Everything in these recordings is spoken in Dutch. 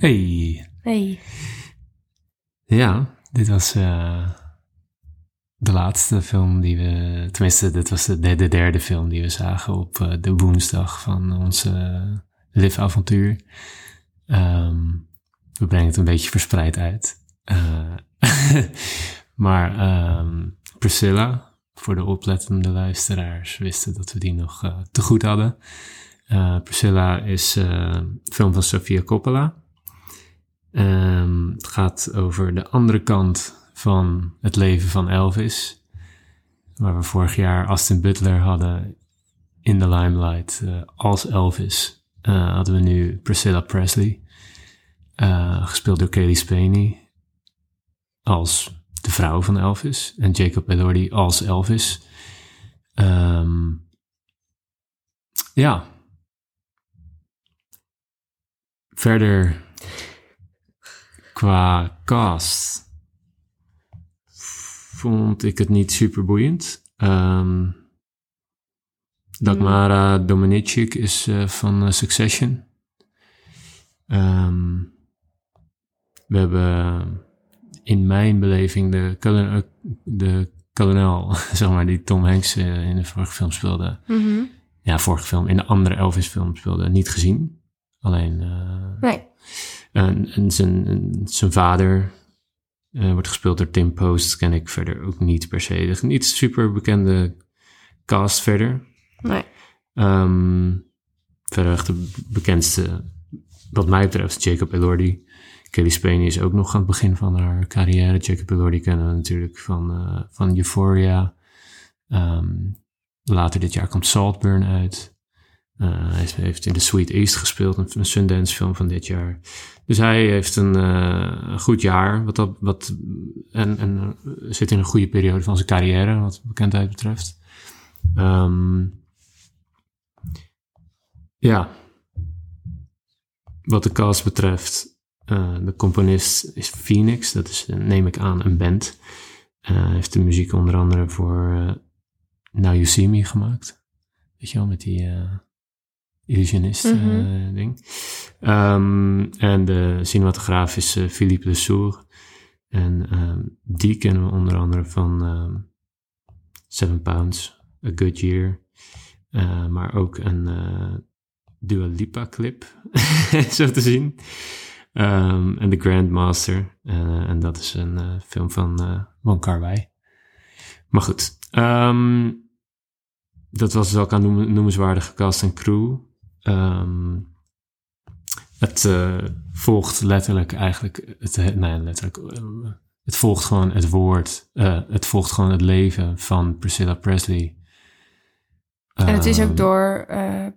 Hey. Hey. Ja, dit was uh, de laatste film die we... Tenminste, dit was de, de derde film die we zagen op uh, de woensdag van onze uh, live-avontuur. Um, we brengen het een beetje verspreid uit. maar um, Priscilla, voor de oplettende luisteraars, wisten dat we die nog te goed hadden. Priscilla is een film van Sofia Coppola. Um, het gaat over de andere kant van het leven van Elvis. Waar we vorig jaar Austin Butler hadden in de limelight uh, als Elvis. Uh, hadden we nu Priscilla Presley. Uh, gespeeld door Kaylee Spaney. Als de vrouw van Elvis. En Jacob Elordi als Elvis. Um, ja. Verder qua cast vond ik het niet super boeiend. Um, Dagmara mm. Dominicic is uh, van uh, Succession. Um, we hebben in mijn beleving de, kolonel, de kolonel, zeg maar, die Tom Hanks in de vorige film speelde. Mm -hmm. Ja, vorige film, in de andere Elvis film speelde, niet gezien. Alleen... nee. En, en zijn, zijn vader uh, wordt gespeeld door Tim Post, ken ik verder ook niet per se. Niet super bekende cast verder. Nee. Um, verder de bekendste, wat mij betreft, Jacob Elordi. Kelly Spaney is ook nog aan het begin van haar carrière. Jacob Elordi kennen we natuurlijk van, uh, van Euphoria. Um, later dit jaar komt Saltburn uit. Uh, hij heeft in The Sweet East gespeeld, een, Sundance film van dit jaar. Dus hij heeft een uh, goed jaar wat dat, wat, en, en zit in een goede periode van zijn carrière, wat bekendheid betreft. Um, ja, wat de cast betreft, uh, de componist is Phoenix, dat is, neem ik aan, een band. Hij heeft de muziek onder andere voor Now You See Me gemaakt. Weet je wel, met die illusionist mm -hmm. ding. Um, en de cinematograaf is uh, Philippe Lesour. En um, die kennen we onder andere van um, Seven Pounds, A Good Year. Uh, maar ook een uh, Dua Lipa clip, zo te zien. en The Grandmaster. en dat is een film van Wong Kar Wai. Maar goed, dat was dus ook aan noem noemenswaardige cast en crew. Um, het uh, volgt letterlijk eigenlijk, het, nee, letterlijk, uh, het volgt gewoon het woord, uh, het volgt gewoon het leven van Priscilla Presley. En het is ook ehm, door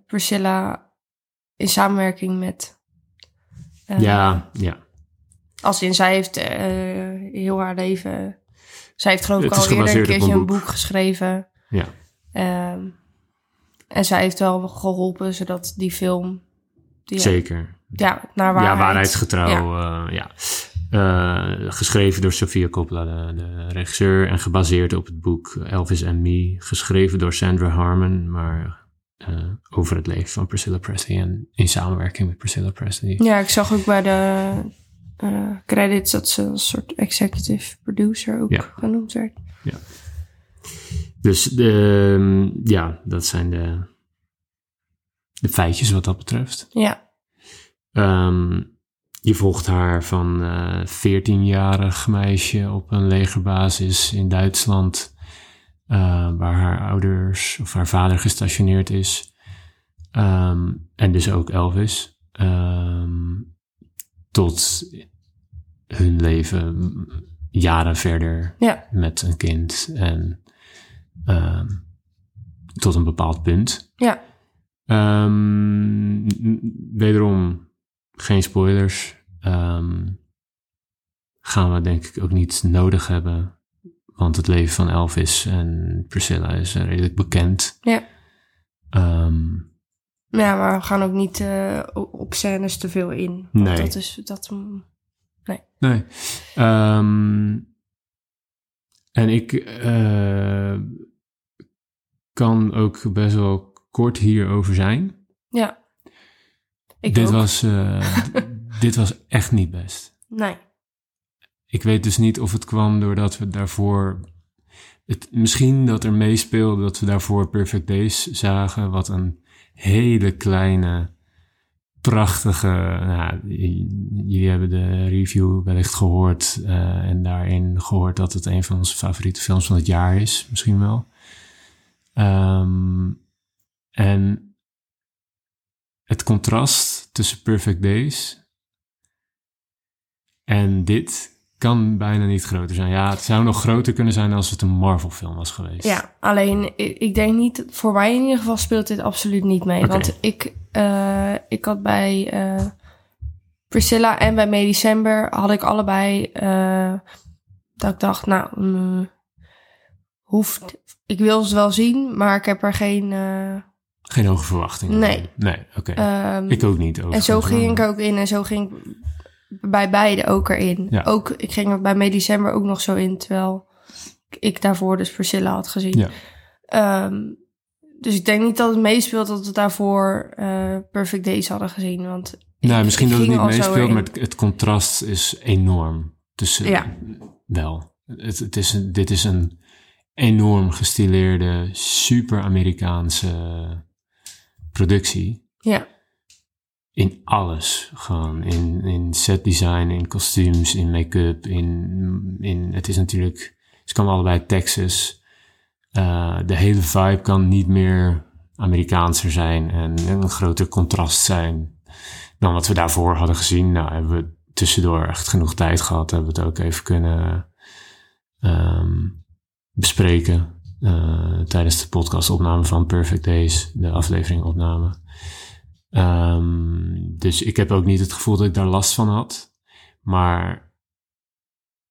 Priscilla in samenwerking met. ja, ja. Als in, zij heeft heel haar leven. Zij heeft geloof ik al eerder een keertje een boek. boek geschreven. Ja. Um, en zij heeft wel geholpen zodat die film. Die, Zeker. Ja, naar waarheid. Ja, waarheidsgetrouw. Ja. Uh, ja. Uh, geschreven door Sofia Coppola, de, de, regisseur. En gebaseerd op het boek Elvis and Me. Geschreven door Sandra Harmon. Maar uh, over het leven van Priscilla Presley. En in samenwerking met Priscilla Presley. Ja, ik zag ook bij de credits dat ze een soort executive producer ook ja. genoemd werd. Ja. Dus de, ja, dat zijn de, de feitjes wat dat betreft. Ja. Um, je volgt haar van uh, eh, 14-jarig meisje op een legerbasis in Duitsland, uh, waar haar ouders of haar vader gestationeerd is. Um, en dus ook Elvis. Um, tot hun leven jaren verder ja. met een kind en um, tot een bepaald punt. Ja. Um, wederom geen spoilers. Um, gaan we denk ik ook niet nodig hebben. Want het leven van Elvis en Priscilla is redelijk bekend. Ja. Um, ja, maar we gaan ook niet uh, op scènes te veel in. Nee. Dat is dat. Nee. Nee. Um, en ik uh, kan ook best wel kort hierover zijn. Ja. Ik dit, Was, uh, dit was echt niet best. Nee. Ik weet dus niet of het kwam doordat we daarvoor... Het, misschien dat er meespeelde dat we daarvoor Perfect Days zagen, wat een hele kleine, prachtige. Nou, jullie hebben de review wellicht gehoord uh, en daarin gehoord dat het een van onze favoriete films van het jaar is, misschien wel. Um, en het contrast tussen Perfect Days en dit kan bijna niet groter zijn. Ja, het zou nog groter kunnen zijn als het een Marvel-film was geweest. Ja, alleen ik denk niet, voor mij in ieder geval speelt dit absoluut niet mee. Want ik, uh, ik had bij uh, Priscilla en bij May December had ik allebei uh, dat ik dacht, nou, mm, hoeft, ik wil ze wel zien, maar ik heb er geen. geen hoge verwachtingen. Nee. Nee, oké. Um, ik ook niet. En zo ging ik ook in en zo ging bij beide ook erin. Ja. Ook, ik ging er bij May December ook nog zo in, terwijl ik daarvoor dus Priscilla had gezien. Ja. Um, dus ik denk niet dat het meespeelt dat we daarvoor uh, Perfect Days hadden gezien. Want nou, misschien dat het niet meespeelt, maar het, het, contrast is enorm. Tussen, ja. Wel. Het, het is een, dit is een enorm gestileerde, super Amerikaanse productie. Ja in alles. Gewoon in, in set design, in kostuums, in make-up, in, in... Het is natuurlijk... Ze komen allebei Texas. Uh, de hele vibe kan niet meer Amerikaanser zijn en een groter contrast zijn dan wat we daarvoor hadden gezien. Nou, hebben we tussendoor echt genoeg tijd gehad. Hebben we het ook even kunnen um, bespreken uh, tijdens de podcastopname van Perfect Days, de aflevering opname. Um, dus ik heb ook niet het gevoel dat ik daar last van had. Maar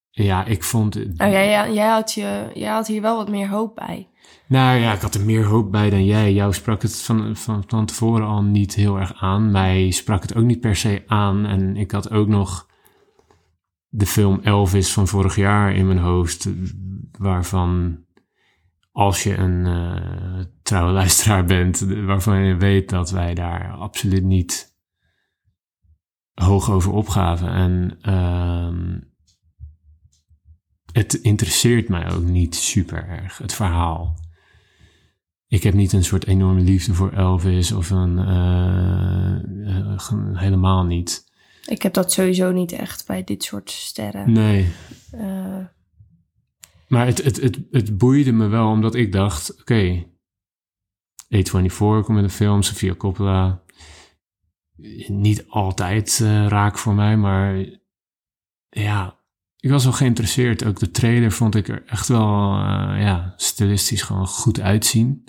ja, ik vond. Oh, ja, jij, had je, jij had hier wel wat meer hoop bij. Nou ja, ik had er meer hoop bij dan jij. Jou sprak het van, van, van tevoren al niet heel erg aan. Mij sprak het ook niet per se aan. En ik had ook nog de film Elvis van vorig jaar in mijn hoofd. Waarvan als je een uh, trouwe luisteraar bent, waarvan je weet dat wij daar absoluut niet hoog over opgaven. En uh, het interesseert mij ook niet super erg, het verhaal. Ik heb niet een soort enorme liefde voor Elvis of een. Uh, helemaal niet. Ik heb dat sowieso niet echt bij dit soort sterren. Nee. Maar het, het, het, het boeide me wel, omdat ik dacht, oké, okay, A24 komt met een film, Sofia Coppola. Niet altijd uh, raak voor mij, maar ja, ik was wel geïnteresseerd. Ook de trailer vond ik er echt wel, uh, ja, stilistisch gewoon goed uitzien.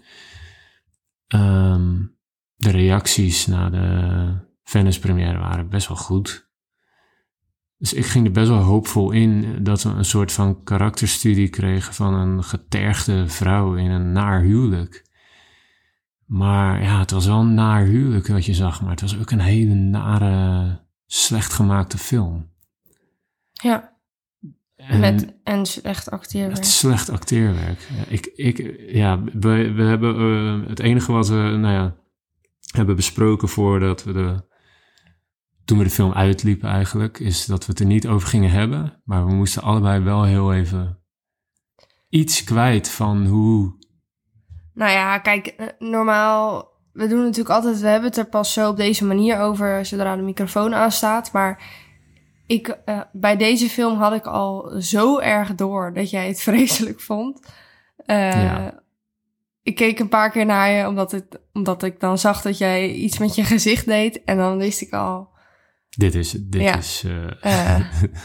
Um, de reacties na de Venice première waren best wel goed. Dus ik ging er best wel hoopvol in dat we een soort van karakterstudie kregen van een getergde vrouw in een naar huwelijk. Maar ja, het was wel een naar huwelijk wat je zag, maar het was ook een hele nare, slecht gemaakte film. Ja. En, Met, en slecht acteerwerk. slecht acteerwerk. Ja, ik, ik, ja we, we hebben uh, het enige wat we nou ja, hebben besproken voordat we de toen we de film uitliepen eigenlijk, is dat we het er niet over gingen hebben. Maar we moesten allebei wel heel even iets kwijt van hoe... Nou ja, kijk, eh, normaal... We doen natuurlijk altijd, we hebben het er pas zo op deze manier over zodra de microfoon aanstaat. Maar ik, uh, bij deze film had ik al zo erg door dat jij het vreselijk vond. Uh, ja. Ik keek een paar keer naar je, omdat, het, omdat ik dan zag dat jij iets met je gezicht deed. En dan wist ik al, dit is. Dit ja. is uh...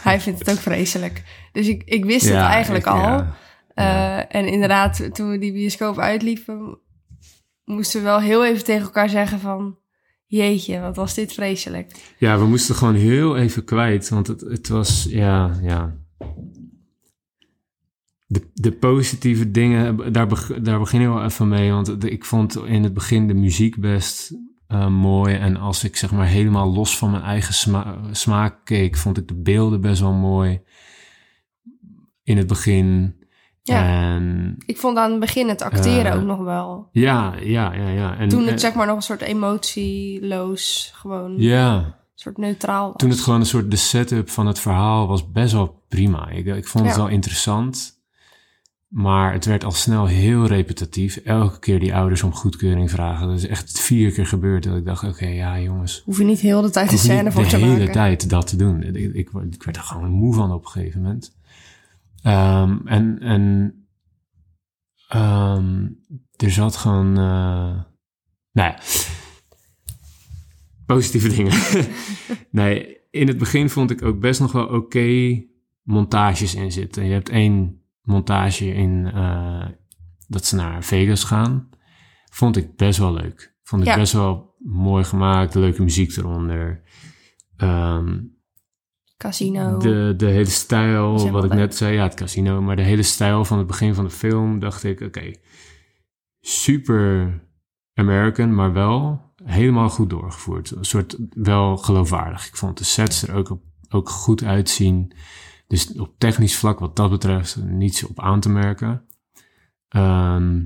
hij vindt het ook vreselijk. Dus ik, ik wist het eigenlijk al. Ja. Uh, en inderdaad, toen we die bioscoop uitliepen, moesten we wel heel even tegen elkaar zeggen van. Jeetje, wat was dit vreselijk. Ja, we moesten gewoon heel even kwijt, want het, het was, ja, ja. De, de positieve dingen, daar, daar begin ik wel even mee. Want ik vond in het begin de muziek best uh, mooi. En als ik zeg maar helemaal los van mijn eigen smaak keek, vond ik de beelden best wel mooi. In het begin. Ja, en, ik vond aan het begin het acteren uh, ook nog wel. Ja, ja, ja, ja. En, Toen het uh, zeg maar nog een soort emotieloos gewoon ja. soort neutraal was. Toen het gewoon een soort de setup van het verhaal was best wel prima. Ik, ik vond het wel interessant. Maar het werd al snel heel repetitief. Elke keer die ouders om goedkeuring vragen. Dat is echt vier keer gebeurd. Dat ik dacht, oké, ja jongens. Hoef je niet heel de tijd de scène voor de te hele maken. tijd dat te doen. Ik, ik, ik werd er gewoon moe van op een gegeven moment. Ehm, en en ehm, er zat gewoon... eh, nou ja, positieve dingen. nee, in het begin vond ik ook best nog wel oké montages in zitten. Je hebt één montage in eh, dat ze naar Vegas gaan. Vond ik best wel leuk. Vond ik Ja. best wel mooi gemaakt, leuke muziek eronder. Ehm, Casino. de, de hele stijl, wat ik leuk. net zei, ja, het casino, maar de hele stijl van het begin van de film, dacht ik, oké, super American, maar wel helemaal goed doorgevoerd. Een soort wel geloofwaardig. Ik vond de sets er ook, ook goed uitzien. Dus op technisch vlak, wat dat betreft, niets op aan te merken. Ehm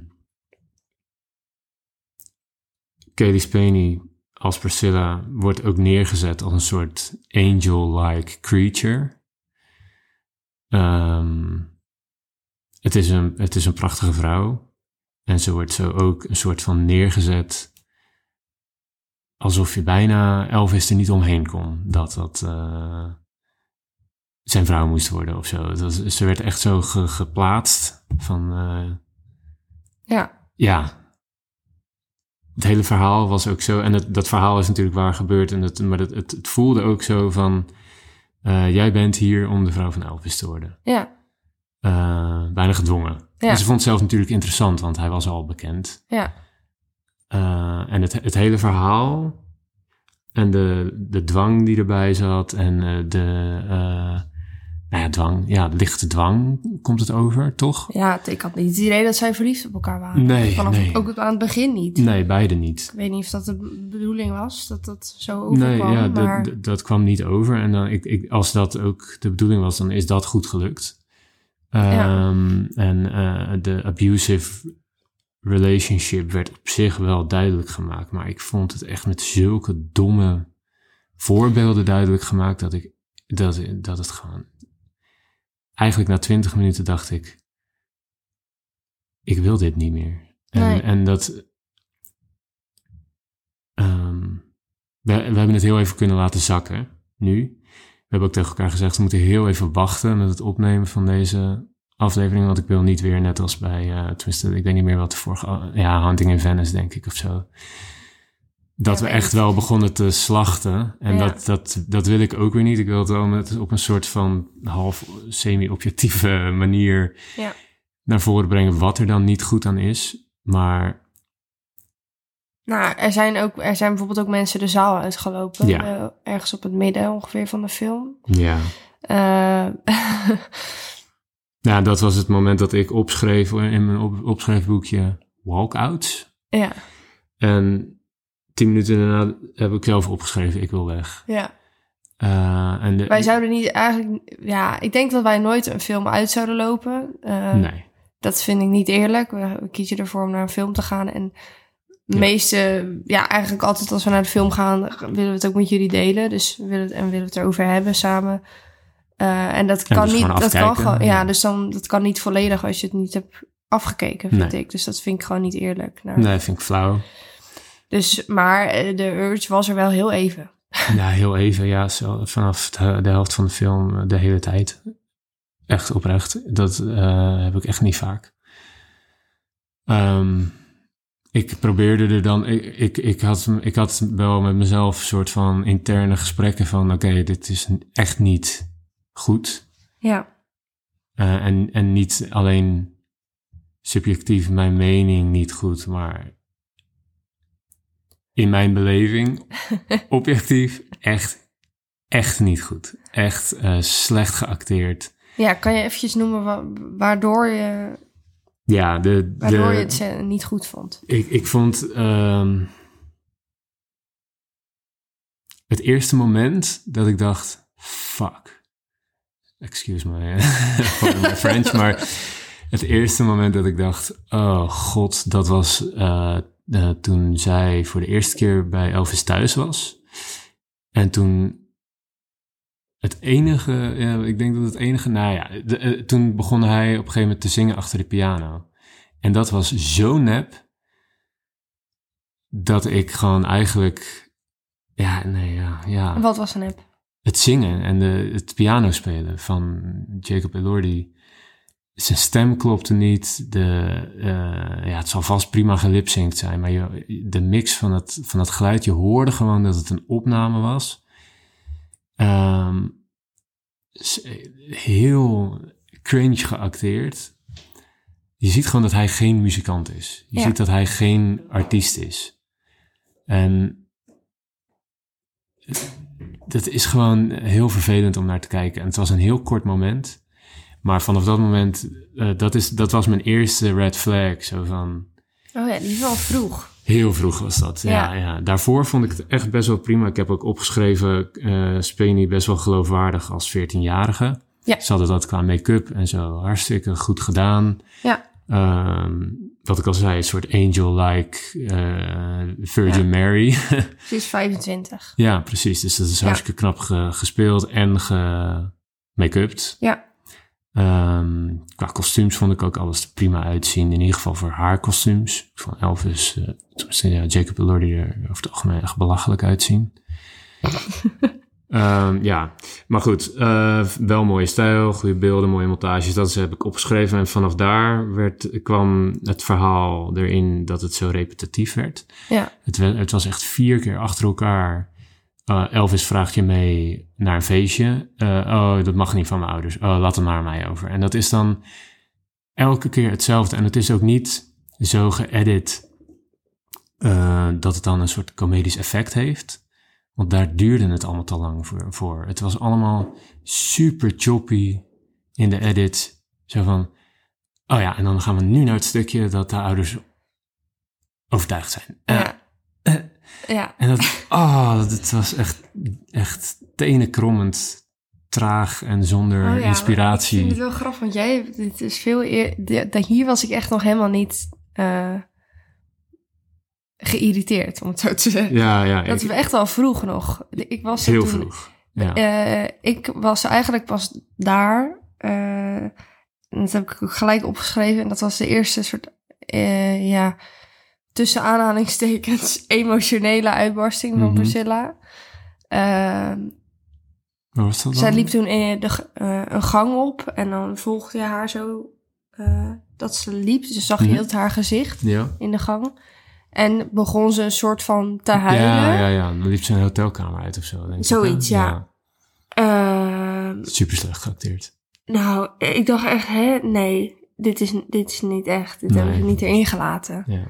Katie Spaney als Priscilla wordt ook neergezet als een soort angel-like creature. Ehm, het, is een, het is een prachtige vrouw. En ze wordt zo ook een soort van neergezet. Alsof je bijna Elvis er niet omheen kon. Dat dat eh, zijn vrouw moest worden of zo. Was- ze werd echt zo ge- geplaatst. Van eh, Ja, ja. Het hele verhaal was ook zo. En het, dat verhaal is natuurlijk waar gebeurd. En het, maar het, het, het voelde ook zo van. eh, jij bent hier om de vrouw van Elvis te worden. ja, Eh, bijna gedwongen. Ja. En ze vond het zelf natuurlijk interessant, want hij was al bekend. ja. En het, het hele verhaal en de, de dwang die erbij zat en de, nou ja, dwang, ja, lichte dwang komt het over, toch? Ja, ik had niet het idee dat zij verliefd op elkaar waren. Nee, Vanaf nee. ook aan het begin niet. Nee, beide niet. Ik weet niet of dat de bedoeling was, dat dat zo Nee, overkwam. ja, dat- maar dat, dat kwam niet over. En dan, ik, ik, als dat ook de bedoeling was, dan is dat goed gelukt. Ja. Ehm, En eh, de abusive relationship werd op zich wel duidelijk gemaakt. Maar ik vond het echt met zulke domme voorbeelden duidelijk gemaakt dat ik dat, dat het gewoon. Eigenlijk na twintig minuten dacht ik. Ik wil dit niet meer. En, Nee. en dat. ehm, we, we hebben het heel even kunnen laten zakken nu. We hebben ook tegen elkaar gezegd, we moeten heel even wachten met het opnemen van deze aflevering. Want ik wil niet weer, net als bij, eh tenminste, ik weet niet meer wat de vorige, ja, Hunting in Venice, denk ik, of zo. Dat Ja, we echt wel begonnen te slachten. En Ja. dat, dat, dat wil ik ook weer niet. Ik wil het wel met, op een soort van half semi-objectieve manier Ja. naar voren brengen wat er dan niet goed aan is. Maar nou, er zijn, ook, er zijn bijvoorbeeld ook mensen de zaal uitgelopen. Eh, ergens op het midden ongeveer van de film. ja, Eh, Ja, dat was het moment dat ik opschreef in mijn op, opschrijfboekje walkouts. ja, En tien minuten daarna heb ik zelf opgeschreven, ik wil weg. ja. Eh, en de, Wij zouden niet eigenlijk... Ja, ik denk dat wij nooit een film uit zouden lopen. Eh, Nee, Dat vind ik niet eerlijk. We, we kiezen ervoor om naar een film te gaan. En de Ja. meeste... Ja, eigenlijk altijd als we naar de film gaan... willen we het ook met jullie delen. Dus we willen het, en willen we het erover hebben samen. Eh, en dat kan dus niet... Dat kan gewoon, ja, ja. dus dan, dat kan niet volledig als je het niet hebt afgekeken, vind Nee. ik. Dus dat vind ik gewoon niet eerlijk. Nou, nee, vind ik flauw. Dus, maar eh, de urge was er wel heel even. Ja, heel even, ja, zo, vanaf de, de helft van de film eh, de hele tijd. Echt oprecht. Dat eh, heb ik echt niet vaak. Ehm, ik probeerde er dan, ik, ik, ik, had, ik had wel met mezelf een soort van interne gesprekken van, oké, dit is echt niet goed. Ja, en, en niet alleen subjectief mijn mening niet goed, maar in mijn beleving, objectief, echt, echt niet goed. Echt eh, slecht geacteerd. ja kan je eventjes noemen wa- waardoor je, Ja, de, waardoor de, je het niet goed vond? ik, ik vond ehm, het eerste moment dat ik dacht, fuck. Excuse me for my French, maar het eerste moment dat ik dacht, oh god, dat was eh, eh, toen zij voor de eerste keer bij Elvis thuis was. En toen het enige, ja, ik denk dat het enige, nou ja, de, eh, toen begon hij op een gegeven moment te zingen achter de piano. En dat was zo nep, dat ik gewoon eigenlijk, ja, nee, ja, ja. Wat was een app? Het zingen en de, het piano spelen van Jacob Elordi. Zijn stem klopte niet. De, eh, ja, het zal vast prima gelipzinkt zijn, maar je, de mix van het, van het geluid, je hoorde gewoon dat het een opname was. Ehm, heel cringe geacteerd. Je ziet gewoon dat hij geen muzikant is. Je Ja. ziet dat hij geen artiest is. En dat is gewoon heel vervelend om naar te kijken. En het was een heel kort moment. Maar vanaf dat moment, eh, dat, is, dat was mijn eerste red flag. Zo van, Oh ja, die is wel vroeg. Heel vroeg was dat, ja, Ja. ja. Daarvoor vond ik het echt best wel prima. Ik heb ook opgeschreven, eh Speni best wel geloofwaardig als 14-jarige. Ja. Ze hadden dat qua make-up en zo hartstikke goed gedaan. Ja. Ehm, wat ik al zei, een soort angel-like eh, Virgin Mary. Ze is 25. ja, precies. Dus dat is Ja. hartstikke knap ge- gespeeld en ge make-upt. Ja. Ehm, qua kostuums vond ik ook alles prima uitzien. In ieder geval voor haar kostuums. Van Elvis, tenminste, ja, Jacob Elordi er over het algemeen echt belachelijk uitzien. Ehm, ja, maar goed. eh, wel mooie stijl, goede beelden, mooie montages. Dat heb ik opgeschreven. En vanaf daar werd, kwam het verhaal erin dat het zo repetitief werd. Ja. Het, het was echt vier keer achter elkaar. Eh, Elvis vraagt je mee naar een feestje. Eh, oh, dat mag niet van mijn ouders. Oh, laat het maar aan mij over. En dat is dan elke keer hetzelfde. En het is ook niet zo geëdit eh, dat het dan een soort comedisch effect heeft. Want daar duurde het allemaal te lang voor. voor. Het was allemaal super choppy in de edit. Zo van, oh ja, en dan gaan we nu naar het stukje dat de ouders overtuigd zijn. Ja. Ja. en dat, oh, dat was echt, echt tenenkrommend, traag en zonder Oh ja, inspiratie. Ik vind het wel grappig, want jij, dit is veel eer, de- hier was ik echt nog helemaal niet eh, geïriteerd, om het zo te zeggen. Ja, ja, Dat ik- is echt wel vroeg nog. Ik was heel toen, vroeg. Ja. eh, ik was eigenlijk pas daar. eh, dat heb ik gelijk opgeschreven. En dat was de eerste soort, ja, tussen aanhalingstekens, emotionele uitbarsting van Mhm. Priscilla. Waar was dat dan? zij liep toen in de, eh, een gang op en dan volgde je haar zo eh, dat ze liep. Dus je zag je heel het haar gezicht Ja. in de gang. En begon ze een soort van te huilen. Ja, ja, ja. Dan liep ze een hotelkamer uit of zo. Denk ik, Zoiets, hè? ja. Ehm, Super slecht geacteerd. nou, ik dacht echt, hè, nee, dit is, dit is niet echt. Dit hebben ze niet erin gelaten. Ja,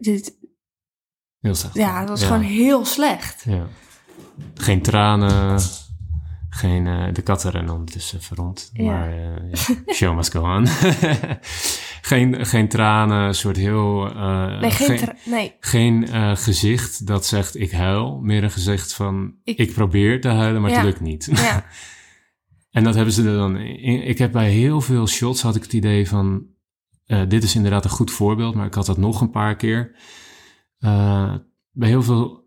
Dit, heel slecht. ja, het was Ja. gewoon heel slecht. Ja. Geen tranen. Geen, eh, de katten rennen ondertussen even rond. Ja. Maar eh, ja, show must go on. geen, geen tranen, een soort heel... eh, Nee, geen, geen, nee, geen gezicht dat zegt ik huil. Meer een gezicht van ik, Ik- probeer te huilen, maar Ja. het lukt niet. ja, En dat hebben ze er dan. in- Ik heb bij heel veel shots had ik het idee van. Eh, dit is inderdaad een goed voorbeeld, maar ik had dat nog een paar keer. Eh, bij heel veel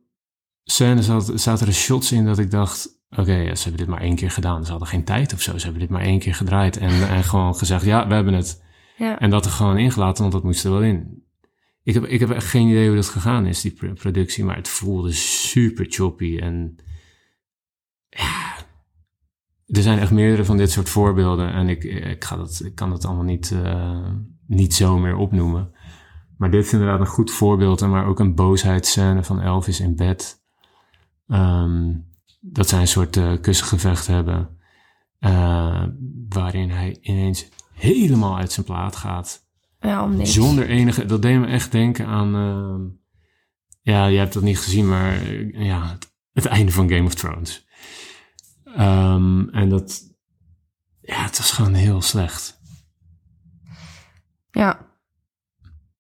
scènes zat, zaten er shots in dat ik dacht. Oké, ja, ze hebben dit maar één keer gedaan. Ze hadden geen tijd of zo. Ze hebben dit maar één keer gedraaid. En, en gewoon gezegd: ja, we hebben het. ja. En dat er gewoon ingelaten, want dat moest er wel in. Ik heb, ik heb echt geen idee hoe dat gegaan is, die pr- productie. Maar het voelde super choppy. En ja, er zijn echt meerdere van dit soort voorbeelden. En ik, ik, ga dat, ik kan dat allemaal niet, eh, niet zo meer opnoemen. Maar dit is inderdaad een goed voorbeeld. En maar ook een boosheidsscène van Elvis in bed. Ehm, dat zij een soort eh kussengevecht hebben. eh, waarin hij ineens helemaal uit zijn plaat gaat. ja, om niks. Zonder enige... Dat deed me echt denken aan... ehm, ja, je hebt dat niet gezien, maar eh, ja, het, het einde van Game of Thrones. Ehm, en dat... Ja, het was gewoon heel slecht. Ja,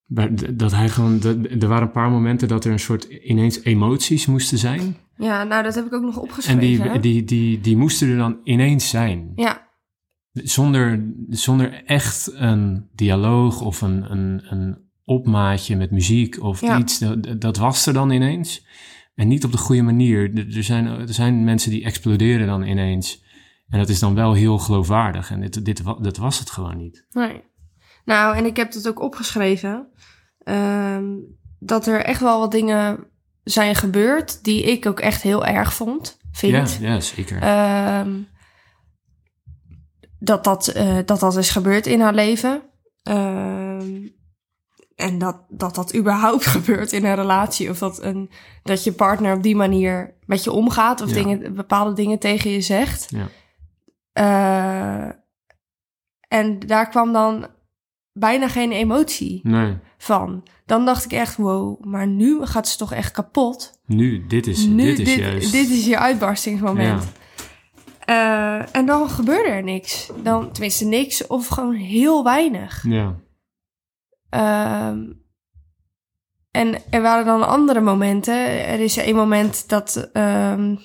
Maar Dat hij gewoon... dat- Er waren een paar momenten dat er een soort ineens emoties moesten zijn. ja, nou, dat heb ik ook nog En opgeschreven. die, hè? die, die, die moesten er dan ineens zijn. Ja, Zonder, zonder echt een dialoog of een, een, een opmaatje met muziek of Ja. iets. Dat, dat was er dan ineens. En niet op de goede manier. Er- zijn, er zijn mensen die exploderen dan ineens. En dat is dan wel heel geloofwaardig. En dit, dit, dat was het gewoon niet. Nee. Nou, en ik heb het ook opgeschreven. ehm, dat er echt wel wat dingen zijn gebeurd die ik ook echt heel erg vond. Vind. Ja, ja zeker. Ehm, dat, dat, eh, dat dat is gebeurd in haar leven. Ehm, en dat, dat dat überhaupt gebeurt in een relatie. Of dat, een, dat je partner op die manier met je omgaat. Of Ja. dingen, bepaalde dingen tegen je zegt. Ja. Eh, en daar kwam dan bijna geen emotie nee, van. Dan dacht ik echt, wow, maar nu gaat ze toch echt kapot. nu, dit is, Nu, dit is juist... dit is je uitbarstingsmoment. Ja. Eh, en dan gebeurde er niks. Dan, tenminste niks, of gewoon heel weinig. Ja, Ehm, en er waren dan andere momenten. Er is een moment dat... ehm,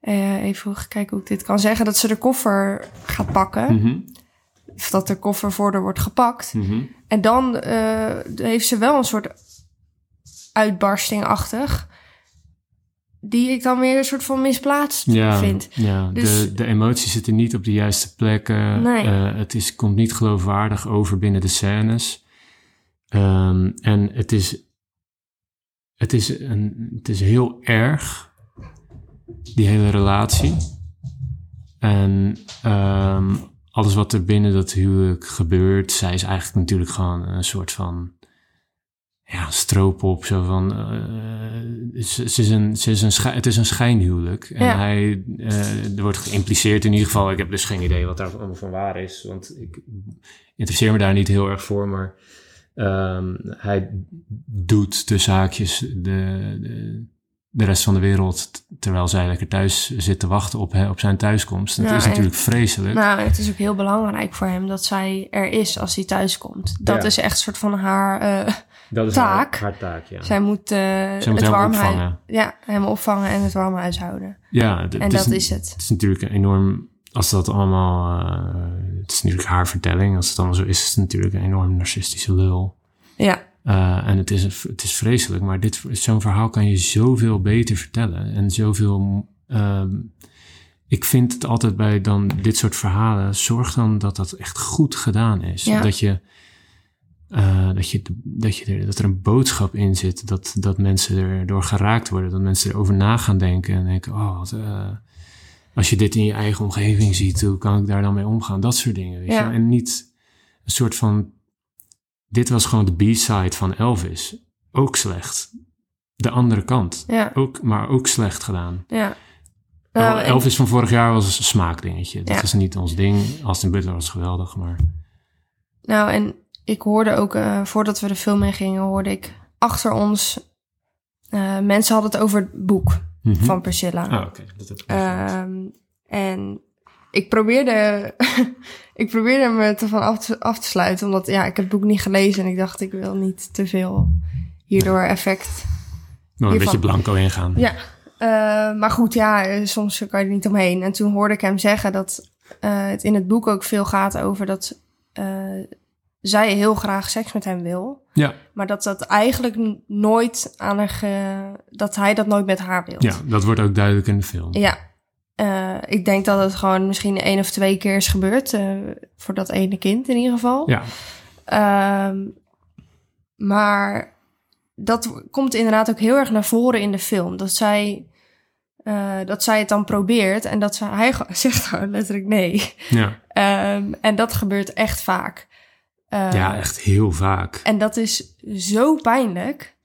eh, even kijken hoe ik dit kan zeggen. Dat ze de koffer gaat pakken. Mhm, Of dat de koffer voor haar wordt gepakt. mhm. En dan eh, heeft ze wel een soort uitbarsting-achtig. Die ik dan weer een soort van misplaatst ja, vind. Ja, Dus- de, de emoties zitten niet op de juiste plekken. Nee. Eh, het is, komt niet geloofwaardig over binnen de scènes. Ehm, en het is, het, is een, het is heel erg, die hele relatie. En ehm, alles wat er binnen dat huwelijk gebeurt, zij is eigenlijk natuurlijk gewoon een soort van ja, stroopop. Zo van, eh, ze, ze is een, ze is een het is een schijnhuwelijk. En Ja. hij, eh, er wordt geïmpliceerd in ieder geval. Ik heb dus geen idee wat daar allemaal van waar is. Want ik interesseer me daar niet heel erg voor. Maar ehm, hij doet tussen haakjes de, de, de rest van de wereld... terwijl zij lekker thuis zit te wachten op, op zijn thuiskomst. Dat is en- natuurlijk vreselijk. Nou, het is ook heel belangrijk voor hem dat zij er is als hij thuis komt. Dat Ja. is echt een soort van haar eh, dat is taak. Haar, haar taak, ja. Zij moet, eh, Zij moet het warm opvangen. Ja, hem opvangen en het warm huis houden. Ja, d- En dat is, is het. Het is natuurlijk een enorm, als dat allemaal, eh, het is natuurlijk haar vertelling. Als het allemaal zo is, is het natuurlijk een enorm narcistische lul. Ja, Eh, en het is, een- het is vreselijk, maar dit, zo'n verhaal kan je zoveel beter vertellen. En zoveel, ehm, ik vind het altijd bij dan dit soort verhalen, zorg dan dat dat echt goed gedaan is. Ja. Dat je, eh, dat, je, dat, je er, dat er een boodschap in zit, dat, dat mensen erdoor geraakt worden, dat mensen erover na gaan denken en denken, oh, wat, eh, als je dit in je eigen omgeving ziet, hoe kan ik daar dan mee omgaan? Dat soort dingen, weet Ja. je? En niet een soort van, dit was gewoon de B-side van Elvis. Ook slecht. De andere kant. ja, Ook, maar ook slecht gedaan. ja. Nou, en- Elvis van vorig jaar was een smaakdingetje. Dat Ja. is niet ons ding. Austin Butler was geweldig, maar... Nou, en ik hoorde ook, eh, voordat we de film in gingen, hoorde ik achter ons... eh, mensen hadden het over het boek Mhm. van Priscilla. Ah, oké. Ehm, en ik probeerde, ik probeerde me ervan af te, af te sluiten, omdat ja, ik heb het boek niet gelezen en ik dacht ik wil niet te veel hierdoor effect. Nou, een beetje blanco ingaan. Ja, eh, maar goed, ja, eh, soms kan je er niet omheen. En toen hoorde ik hem zeggen dat eh, het in het boek ook veel gaat over dat zij heel graag seks met hem wil. Ja, Maar dat dat eigenlijk nooit aan haar dat hij dat nooit met haar wil. ja, dat wordt ook duidelijk in de film. Ja. Eh, ik denk dat het gewoon misschien één of twee keer is gebeurd. eh, voor dat ene kind in ieder geval. Ja, Ehm, maar dat komt inderdaad ook heel erg naar voren in de film. Dat zij, eh, dat zij het dan probeert en dat ze, hij zegt gewoon letterlijk nee. ja. Ehm, en dat gebeurt echt vaak. Eh, ja, echt heel vaak. En dat is zo pijnlijk.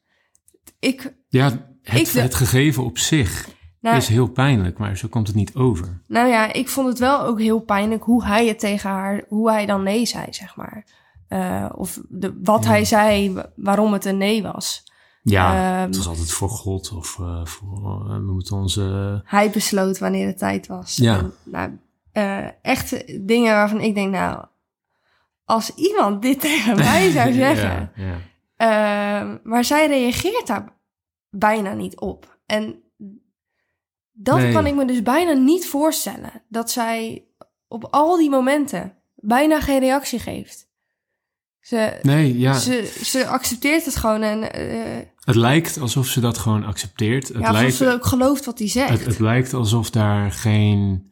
Ik, Ja, het, Ik het gegeven op zich nou, is heel pijnlijk, maar zo komt het niet over. Nou ja, ik vond het wel ook heel pijnlijk hoe hij het tegen haar, hoe hij dan nee zei, zeg maar. Eh, of de, wat Ja. hij zei, wa- waarom het een nee was. Ja, Ehm, het was altijd voor God of eh, voor, eh, we moeten onze... Hij besloot wanneer het tijd was. Ja. En, nou, eh, echt dingen waarvan ik denk, nou, als iemand dit tegen mij zou zeggen. ja, ja. Eh, maar zij reageert daar bijna niet op. En dat Nee. kan ik me dus bijna niet voorstellen. Dat zij op al die momenten bijna geen reactie geeft. Ze, Nee, ja. ze, ze accepteert het gewoon en eh, Het lijkt alsof ze dat gewoon accepteert. Het, ja, alsof lijkt, ze ook gelooft wat hij zegt. het, het lijkt alsof daar geen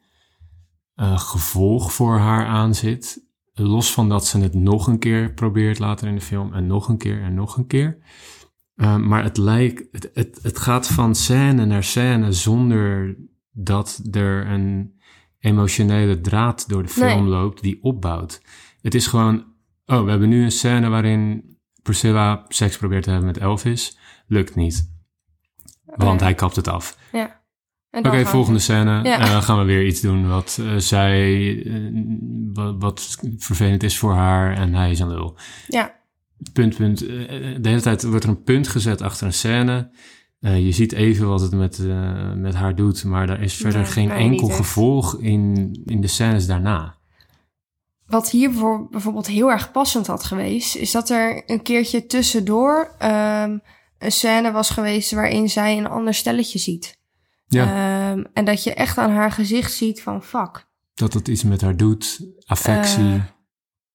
eh, gevolg voor haar aan zit. Los van dat ze het nog een keer probeert later in de film. En nog een keer en nog een keer. Eh, maar het lijkt, het, het, het gaat van scène naar scène zonder dat er een emotionele draad door de film Nee. loopt die opbouwt. Het is gewoon, oh, we hebben nu een scène waarin Priscilla seks probeert te hebben met Elvis. Lukt niet. Want hij kapt het af. Ja. Oké, volgende scène. Ja. Eh, gaan we weer iets doen wat eh, zij, wat, wat vervelend is voor haar en hij is een lul. Ja, Punt, punt. Eh, De hele tijd wordt er een punt gezet achter een scène. Eh, je ziet even wat het met, eh, met haar doet, maar daar is verder geen enkel gevolg in, in de scènes daarna. wat hier bijvoor- bijvoorbeeld heel erg passend had geweest, is dat er een keertje tussendoor ehm, een scène was geweest waarin zij een ander stelletje ziet. Ja, Ehm, en dat je echt aan haar gezicht ziet van fuck. dat het iets met haar doet, affectie Eh,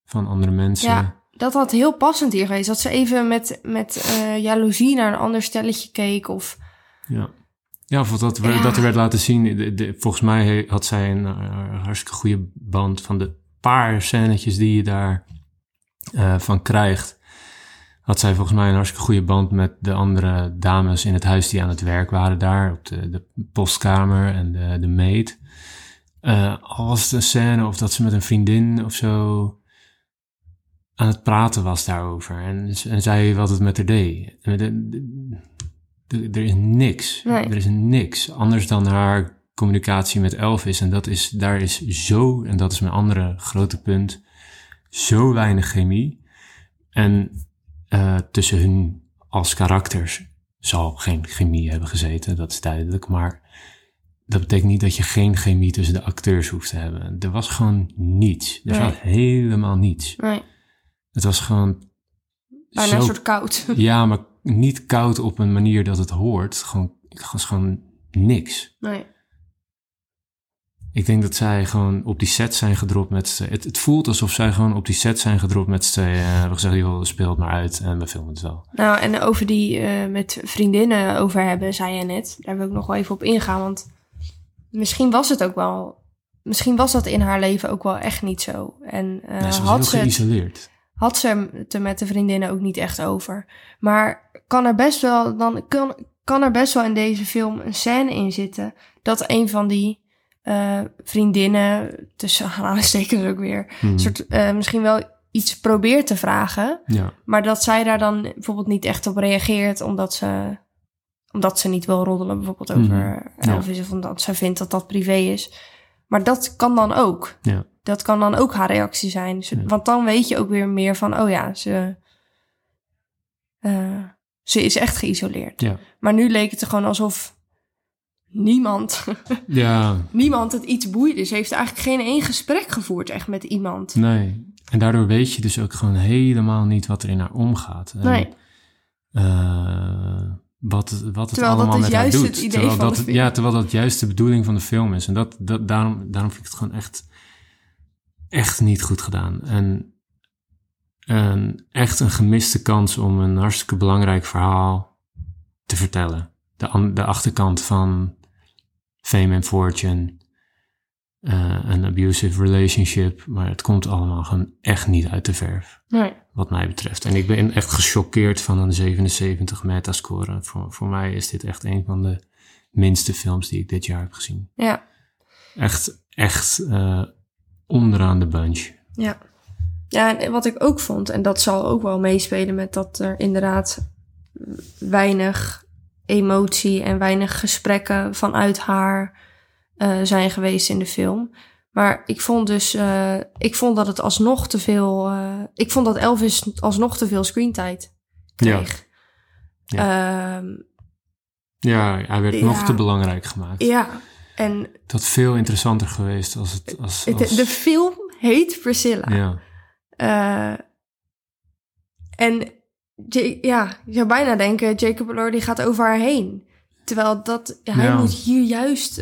van andere mensen. Ja, dat had heel passend hier geweest. Dat ze even met, met eh, jaloezie naar een ander stelletje keek. Of Ja, ja of dat, Ja. dat er werd laten zien. De, de- volgens mij had zij een eh, hartstikke goede band van de paar scènetjes die je daar eh, van krijgt. Had zij volgens mij een hartstikke goede band met de andere dames in het huis die aan het werk waren daar. Op de, de postkamer en de, de maid. Al was het een scène of dat ze met een vriendin of zo aan het praten was daarover. En, en zei wat het met haar deed. De- er is niks. Nee. Er is niks anders dan haar communicatie met Elvis. En dat is, daar is zo, en dat is mijn andere grote punt, zo weinig chemie. En eh, tussen hun als karakters zal geen chemie hebben gezeten, dat is duidelijk. Maar dat betekent niet dat je geen chemie tussen de acteurs hoeft te hebben. Er was gewoon niets. Er Nee. zat helemaal niets. nee, Het was gewoon bijna zo een soort koud. ja, maar niet koud op een manier dat het hoort. Gewoon, het was gewoon niks. nee. Ik denk dat zij gewoon op die set zijn gedropt met z'n- het, het voelt alsof zij gewoon op die set zijn gedropt met z'n tweeën. en hebben gezegd, joh, speel het maar uit en we filmen het wel. Nou, en over die eh, met vriendinnen over hebben, zei je net. Daar wil ik nog wel even op ingaan. Want misschien was het ook wel. Misschien was dat in haar leven ook wel echt niet zo. En eh, ze was had, heel ze het, geïsoleerd. Had ze het er met de vriendinnen ook niet echt over. Maar kan er best wel, dan kan, kan er best wel in deze film een scène in zitten. Dat een van die eh, vriendinnen, tussen aanhalingstekens ook weer, Mhm. soort, eh, misschien wel iets probeert te vragen. Ja, Maar dat zij daar dan bijvoorbeeld niet echt op reageert, omdat ze, omdat ze niet wil roddelen, bijvoorbeeld over ja. Elvis, of omdat ze vindt dat dat privé is. Maar dat kan dan ook. ja, Dat kan dan ook haar reactie zijn. Ze- Ja. Want dan weet je ook weer meer van, oh ja, ze, eh, ze is echt geïsoleerd. ja. Maar nu leek het er gewoon alsof niemand, Ja, niemand het iets boeide. Ze heeft eigenlijk geen één gesprek gevoerd echt met iemand. nee. En daardoor weet je dus ook gewoon helemaal niet wat er in haar omgaat. En, Nee. eh, wat, wat het Terwijl dat allemaal met haar doet. het idee terwijl van dat, de film. Ja, terwijl dat juist de bedoeling van de film is. En dat, dat, daarom, daarom vind ik het gewoon echt, echt niet goed gedaan. En, en echt een gemiste kans om een hartstikke belangrijk verhaal te vertellen. De, de achterkant van fame and fortune, eh, een abusive relationship. Maar het komt allemaal gewoon echt niet uit de verf Nee. Wat mij betreft. En ik ben echt gechoqueerd van een 77 metascore. Voor, voor mij is dit echt een van de minste films die ik dit jaar heb gezien. Ja. Echt, echt eh, onderaan de bunch. Ja. Ja, en wat ik ook vond, en dat zal ook wel meespelen met dat er inderdaad weinig emotie en weinig gesprekken vanuit haar eh, zijn geweest in de film. Maar ik vond dus, eh, ik vond dat het alsnog te veel, eh, ik vond dat Elvis alsnog te veel screentijd kreeg. Ja. Ja, hij werd Ja. nog te belangrijk gemaakt. ja, en had veel interessanter geweest als het... Als, de film heet Priscilla. ja. Eh, en Ja- ja, je zou bijna denken, Jacob Elordi gaat over haar heen. Terwijl dat, hij Ja. moet hier juist...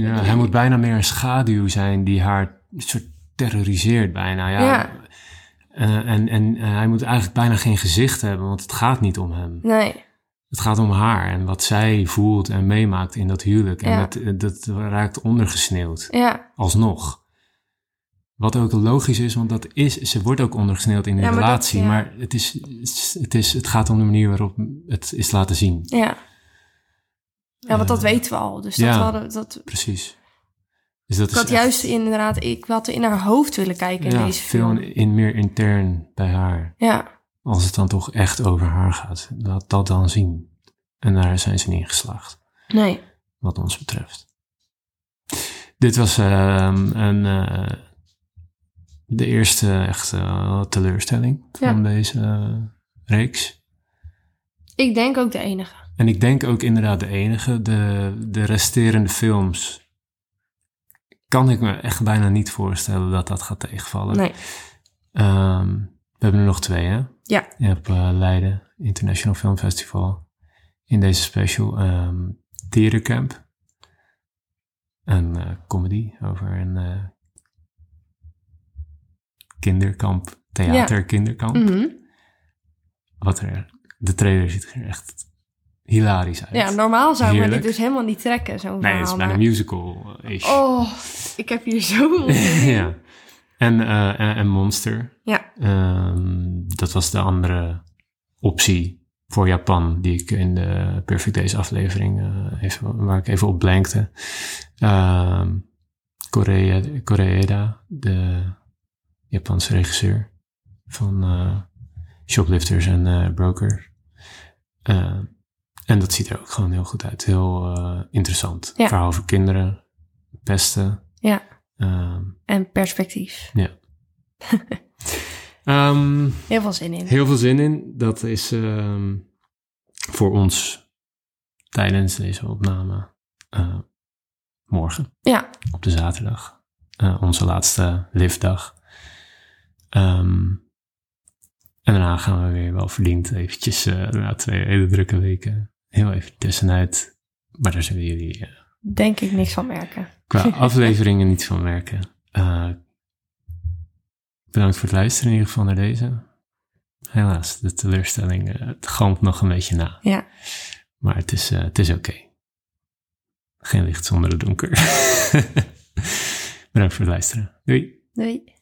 Ja, hij moet bijna meer een schaduw zijn die haar soort terroriseert bijna. Ja. Ja. Eh, en en eh, hij moet eigenlijk bijna geen gezicht hebben, want het gaat niet om hem. Nee. Het gaat om haar en wat zij voelt en meemaakt in dat huwelijk. En Ja. dat, eh, dat raakt ondergesneeuwd, Ja. alsnog. Wat ook logisch is, want dat is, ze wordt ook ondergesneeuwd in Ja, maar dat- relatie. ja. Maar het, is, het, is, het gaat om de manier waarop het is laten zien. Ja. Ja, want dat Eh, weten we al. Dus dat ja. hadden, dat, Precies. Dus dat ik is had juist inderdaad, ik had in haar hoofd willen kijken in ja, deze veel film. in, meer intern bij haar. Ja, Als het dan toch echt over haar gaat. Laat dat dan zien. En daar zijn ze niet in geslaagd. nee. wat ons betreft. Dit was ehm, een, eh, de eerste echte eh, teleurstelling van Ja. deze reeks. Ik denk ook de enige. En ik denk ook inderdaad de enige. De, de resterende films kan ik me echt bijna niet voorstellen dat dat gaat tegenvallen. Nee. Ehm, we hebben er nog twee, hè? Ja. Je hebt eh, Leiden International Film Festival. In deze special Theatercamp. Een eh, comedy over een eh, kinderkamp, theaterkinderkamp. Mhm. Wat er, de trailer ziet er echt hilarisch uit. Ja, normaal zou me dit Heerlijk. dus helemaal niet trekken, zo'n nee, het is bijna maar- musical-ish. Oh, ik heb hier zo... ja. En, eh, en, en Monster. Ja. Ehm, dat was de andere optie voor Japan, die ik in de Perfect Days aflevering, eh, even, waar ik even op blankte. Ehm Korea, Koreeda, de Japanse regisseur van eh, Shoplifters en eh, Brokers. En dat ziet er ook gewoon heel goed uit. Heel eh, interessant. Ja. Verhaal over kinderen, pesten. Ja. Ehm, En perspectief. ehm, Heel veel zin in. Heel veel zin in. Dat is ehm, voor ons tijdens deze opname eh, morgen, Ja, op de zaterdag. Eh, onze laatste liftdag. En daarna gaan we weer wel verdiend eventjes na twee hele drukke weken heel even tussenuit. Maar daar zullen jullie eh, denk ik niks van merken. qua afleveringen niet van merken. Eh, bedankt voor het luisteren in ieder geval naar deze. Helaas, de teleurstelling eh, het galmt nog een beetje na. Ja. Maar het is, het is oké. Geen licht zonder het donker. bedankt voor het luisteren. Doei. Doei.